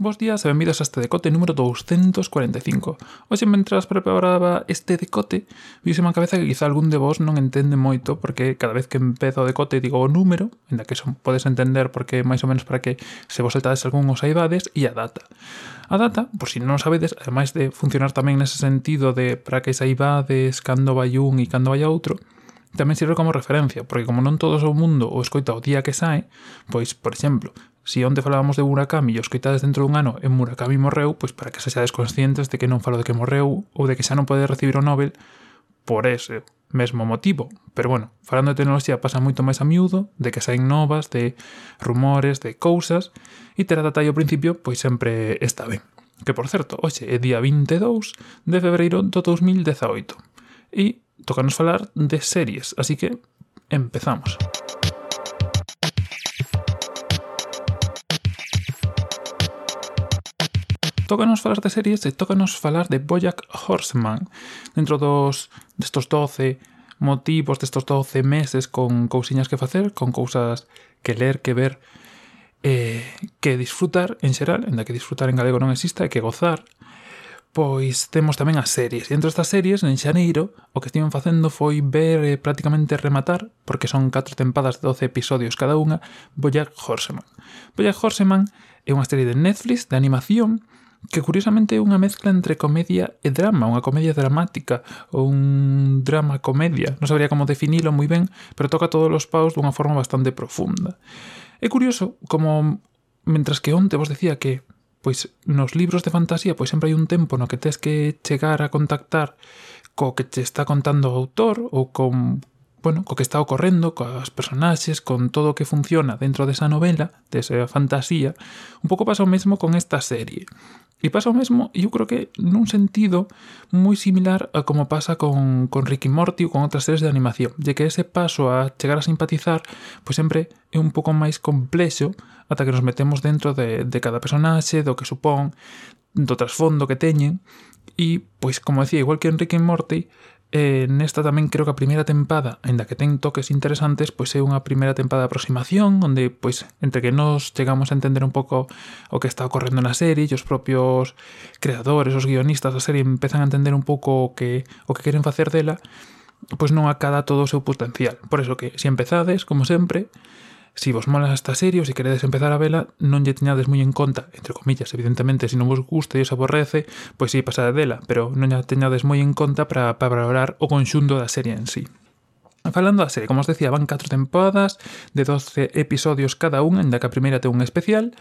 Bos días e benvidos a este decote número 245. Hoxe, mentras preparaba este decote, vise má cabeza que quizá algún de vos non entende moito, porque cada vez que empezo o decote digo o número, en que son, podes entender porque máis ou menos para que se vos saltades algún os aibades, e a data. A data, por si non sabedes, ademais de funcionar tamén nese sentido de para que saibades cando vai un e cando vai outro, tamén sirve como referencia, porque como non todo o mundo o escoita o día que sae, pois, por exemplo, se si onde falábamos de Murakami e o escoitades dentro dun ano e Murakami morreu, pois para que se seades conscientes de que non falo de que morreu ou de que xa non pode recibir o Nobel por ese mesmo motivo. Pero bueno, falando de tecnoloxía pasa moito máis a miúdo, de que saen novas, de rumores, de cousas, e ter a data ao principio, pois sempre está ben. Que por certo, hoxe é día 22 de febreiro do 2018. E tocarnos falar de series, así que empezamos. Tócanos falar de series e tócanos falar de Bojack Horseman dentro dos destos 12 motivos destos 12 meses con cousiñas que facer, con cousas que ler, que ver, eh, que disfrutar en xeral, en da que disfrutar en galego non exista, e que gozar, Pois temos tamén as series. E entre estas series, en Xaneiro, o que estiven facendo foi ver eh, prácticamente rematar, porque son 4 tempadas de 12 episodios cada unha, Bojack Horseman. Bojack Horseman é unha serie de Netflix de animación que curiosamente é unha mezcla entre comedia e drama, unha comedia dramática ou un drama comedia. Non sabría como definilo moi ben, pero toca todos os paus dunha forma bastante profunda. É curioso como, mentras que onte vos decía que pois nos libros de fantasía pois sempre hai un tempo no que tes que chegar a contactar co que che está contando o autor ou con, bueno, co que está ocorrendo, coas personaxes, con todo o que funciona dentro desa novela, desa fantasía, un pouco pasa o mesmo con esta serie. E pasa o mesmo, eu creo que nun sentido moi similar a como pasa con, con Ricky Morty ou con outras series de animación, de que ese paso a chegar a simpatizar pois sempre é un pouco máis complexo ata que nos metemos dentro de, de cada personaxe, do que supón, do trasfondo que teñen, e, pois, como decía, igual que en Ricky Morty, Eh, nesta tamén creo que a primeira tempada, aínda que ten toques interesantes, pois é unha primeira tempada de aproximación, onde pois entre que nos chegamos a entender un pouco o que está ocorrendo na serie, e os propios creadores, os guionistas da serie empezan a entender un pouco o que o que queren facer dela, pois non acada todo o seu potencial. Por eso que se si empezades, como sempre, Si vos mola esta serie ou se queredes empezar a vela, non lle teñades moi en conta, entre comillas, evidentemente, se non vos gusta e os aborrece, pois si, sí, pasade dela, pero non lle teñades moi en conta para, para valorar o conxunto da serie en sí. Falando da serie, como os decía, van 4 temporadas de 12 episodios cada unha, ainda que a primeira ten un especial.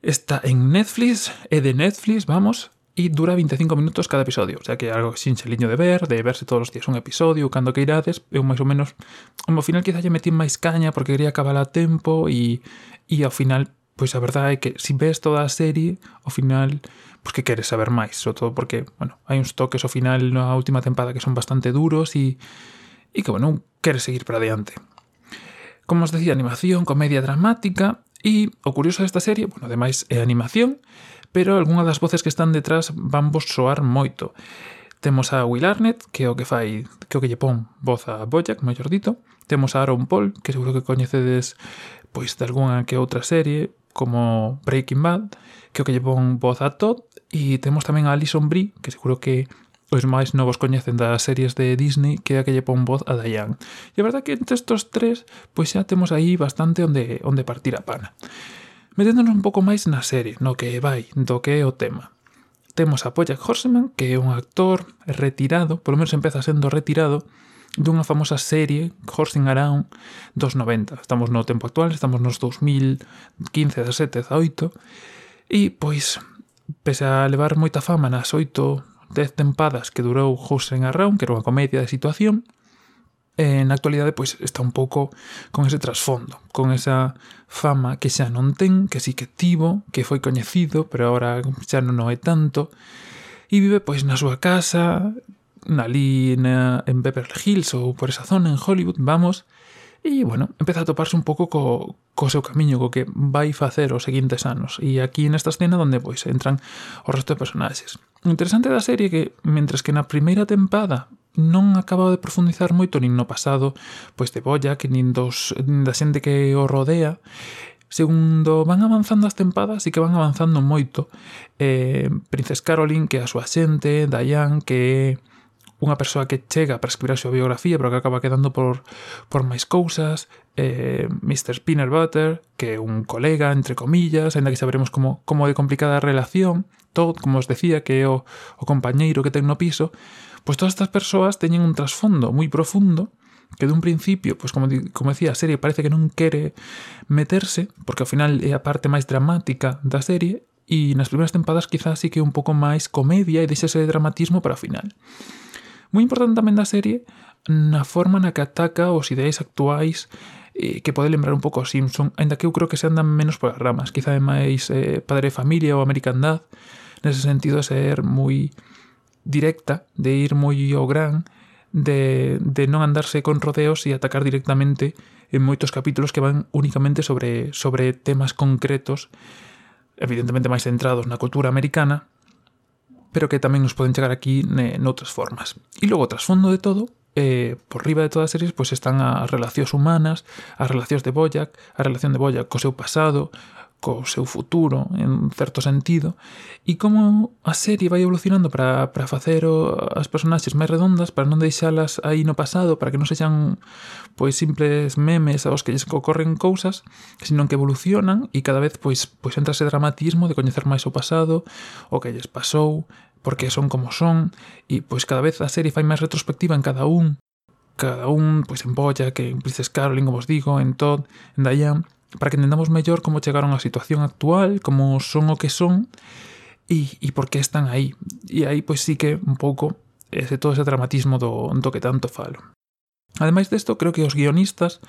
Está en Netflix, é de Netflix, vamos, e dura 25 minutos cada episodio, o sea que é algo sinxeliño de ver, de verse todos os días un episodio, cando que irades, eu máis ou menos, ao final quizá lle metí máis caña porque quería acabar a tempo e, e ao final, pois a verdade é que se si ves toda a serie, ao final, pois que queres saber máis, sobre todo porque, bueno, hai uns toques ao final na última tempada que son bastante duros e, e que, bueno, queres seguir para adiante. Como os decía, animación, comedia dramática, E o curioso desta serie, bueno, ademais é animación, pero algunha das voces que están detrás van vos soar moito. Temos a Will Arnett, que é o que fai, que o que lle pon voz a Bojack, mellor dito. Temos a Aaron Paul, que seguro que coñecedes pois de algunha que outra serie, como Breaking Bad, que o que lle pon voz a Todd, e temos tamén a Alison Brie, que seguro que os máis novos coñecen das series de Disney que é a que lle pon voz a Diane. E a verdad que entre estos tres, pois xa temos aí bastante onde, onde partir a pana meténdonos un pouco máis na serie, no que vai, do que é o tema. Temos a Bojack Horseman, que é un actor retirado, polo menos empeza sendo retirado, dunha famosa serie, Horsing Around, dos 90. Estamos no tempo actual, estamos nos 2015, 17, 18, e, pois, pese a levar moita fama nas oito, dez tempadas que durou Horsing Around, que era unha comedia de situación, eh, na actualidade pois está un pouco con ese trasfondo, con esa fama que xa non ten, que sí que tivo, que foi coñecido, pero agora xa non o é tanto, e vive pois na súa casa, nalí na, en Beverly Hills ou por esa zona en Hollywood, vamos, e, bueno, empeza a toparse un pouco co, co seu camiño, co que vai facer os seguintes anos. E aquí nesta escena onde pois entran o resto de personaxes. O interesante da serie é que, mentres que na primeira tempada non acabado de profundizar moito nin no pasado pois de Boya que nin, dos, nin da xente que o rodea Segundo, van avanzando as tempadas e que van avanzando moito. Eh, Princess Caroline, que é a súa xente, Diane, que é unha persoa que chega para escribir a súa biografía, pero que acaba quedando por, por máis cousas. Eh, Mr. Spinner Butter, que é un colega, entre comillas, ainda que saberemos como, como de complicada a relación. Todd, como os decía, que é o, o compañeiro que ten no piso. Pois todas estas persoas teñen un trasfondo moi profundo que dun principio, pois como, como decía, a serie parece que non quere meterse, porque ao final é a parte máis dramática da serie, e nas primeiras tempadas quizás sí que un pouco máis comedia e deixase de dramatismo para o final. Moi importante tamén da serie na forma na que ataca os ideais actuais eh, que pode lembrar un pouco a Simpson, aínda que eu creo que se andan menos polas ramas, quizá é máis eh, padre de familia ou americandad, nese sentido ser moi directa, de ir moi ao gran, de, de non andarse con rodeos e atacar directamente en moitos capítulos que van únicamente sobre, sobre temas concretos, evidentemente máis centrados na cultura americana, pero que tamén nos poden chegar aquí noutras formas. E logo, trasfondo de todo, eh, por riba de todas as series, pois están as relacións humanas, as relacións de Boyac, a relación de Boyac co seu pasado, co seu futuro, en certo sentido, e como a serie vai evolucionando para, para facer o, as personaxes máis redondas, para non deixalas aí no pasado, para que non sexan pois simples memes aos que lles ocorren cousas, sino que evolucionan e cada vez pois, pois entra ese dramatismo de coñecer máis o pasado, o que lles pasou, porque son como son, e pois cada vez a serie fai máis retrospectiva en cada un, cada un, pois en Boya, que en Princess Caroline, como vos digo, en Todd, en Diane, para que entendamos mellor como chegaron á situación actual, como son o que son e, e por que están aí. E aí pois sí que un pouco ese todo ese dramatismo do, do que tanto falo. Ademais desto, creo que os guionistas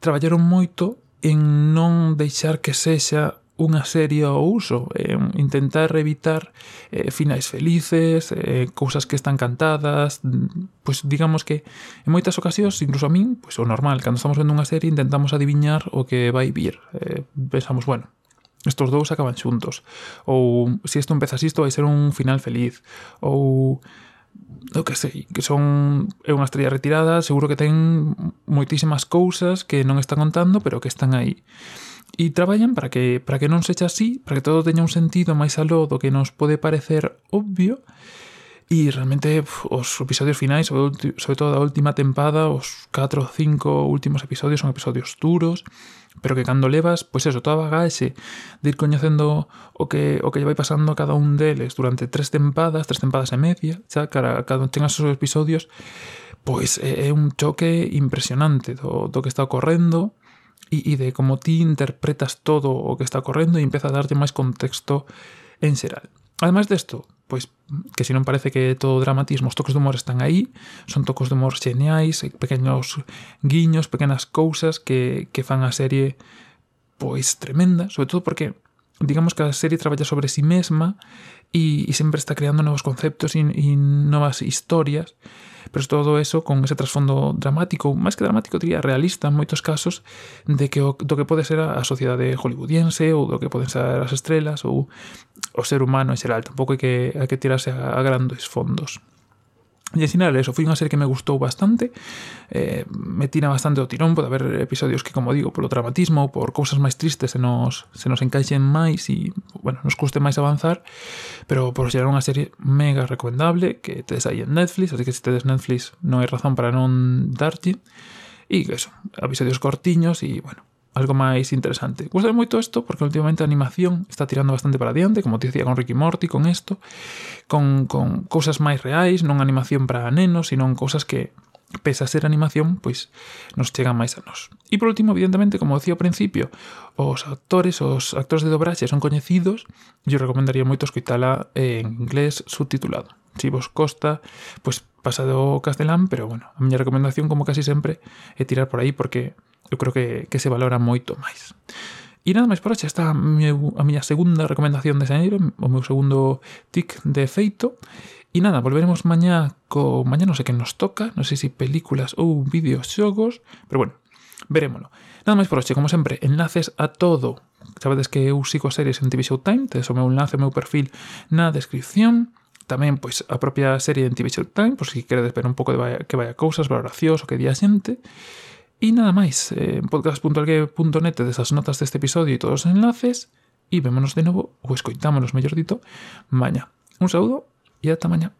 traballaron moito en non deixar que sexa unha serie ao uso, eh, intentar evitar eh, finais felices, eh, cousas que están cantadas, pois pues, digamos que en moitas ocasións, incluso a min, pois pues, o normal, cando estamos vendo unha serie intentamos adiviñar o que vai vir. Eh, pensamos, bueno, estos dous acaban xuntos, ou se si isto así, isto vai ser un final feliz, ou eu que sei, que son é unha estrella retirada, seguro que ten moitísimas cousas que non están contando, pero que están aí. E traballan para que para que non sexa así, para que todo teña un sentido máis aló do que nos pode parecer obvio, e E realmente os episodios finais, sobre, sobre todo da última tempada, os 4 ou 5 últimos episodios son episodios duros, pero que cando levas, pois eso, toda a bagaxe de ir coñecendo o que o que lle vai pasando a cada un deles durante tres tempadas, tres tempadas e media, xa cara, cada ten os seus episodios, pois é eh, un choque impresionante do, do que está ocorrendo, e, e de como ti interpretas todo o que está ocorrendo e empeza a darte máis contexto en xeral. Ademais desto, pois que se non parece que todo o dramatismo, os toques de humor están aí, son tocos de humor xeniais, pequenos guiños, pequenas cousas que, que fan a serie pois tremenda, sobre todo porque digamos que a serie traballa sobre si sí mesma e, e sempre está creando novos conceptos e, e novas historias, pero todo eso con ese trasfondo dramático, máis que dramático diría realista en moitos casos de que o, do que pode ser a, a sociedade hollywoodiense ou do que poden ser as estrelas ou o ser humano en xeral, tampouco hai que, hai que tirarse a, a grandes fondos. E en final, eso, foi unha serie que me gustou bastante, eh, me tira bastante o tirón, pode haber episodios que, como digo, polo dramatismo, por cousas máis tristes se nos, se nos encaixen máis e, bueno, nos custe máis avanzar, pero por xerar unha serie mega recomendable que tedes aí en Netflix, así que se tedes Netflix non hai razón para non darlle, e eso, episodios cortiños e, bueno, algo máis interesante. Gusta moito isto porque últimamente a animación está tirando bastante para diante, como te dicía con Ricky Morty, con isto, con, con cousas máis reais, non animación para nenos, sino cousas que pese a ser animación, pois nos chegan máis a nós. E por último, evidentemente, como decía ao principio, os actores, os actores de dobraxe son coñecidos, eu recomendaría moito escoitala en inglés subtitulado. Si vos costa, pois pasado castelán, pero bueno, a miña recomendación como casi sempre é tirar por aí porque eu creo que, que se valora moito máis. E nada máis por hoxe, está a, meu, a miña segunda recomendación de xaneiro, o meu segundo tic de feito. E nada, volveremos mañá co... Mañá non sei que nos toca, non sei se si películas ou videoxogos, pero bueno, verémolo. Nada máis por hoxe, como sempre, enlaces a todo. Sabedes que eu sigo series en TV Showtime, tedes o meu enlace, o meu perfil na descripción tamén pois a propia serie en TV Showtime, por si queredes ver un pouco de vaya, que vaya cousas, valoracións, o que di a xente. Y nada máis, en eh, podcast.algue.net notas deste episodio e todos os enlaces e vémonos de novo, ou escoitámonos, mellor dito, maña. Un saúdo e ata mañá.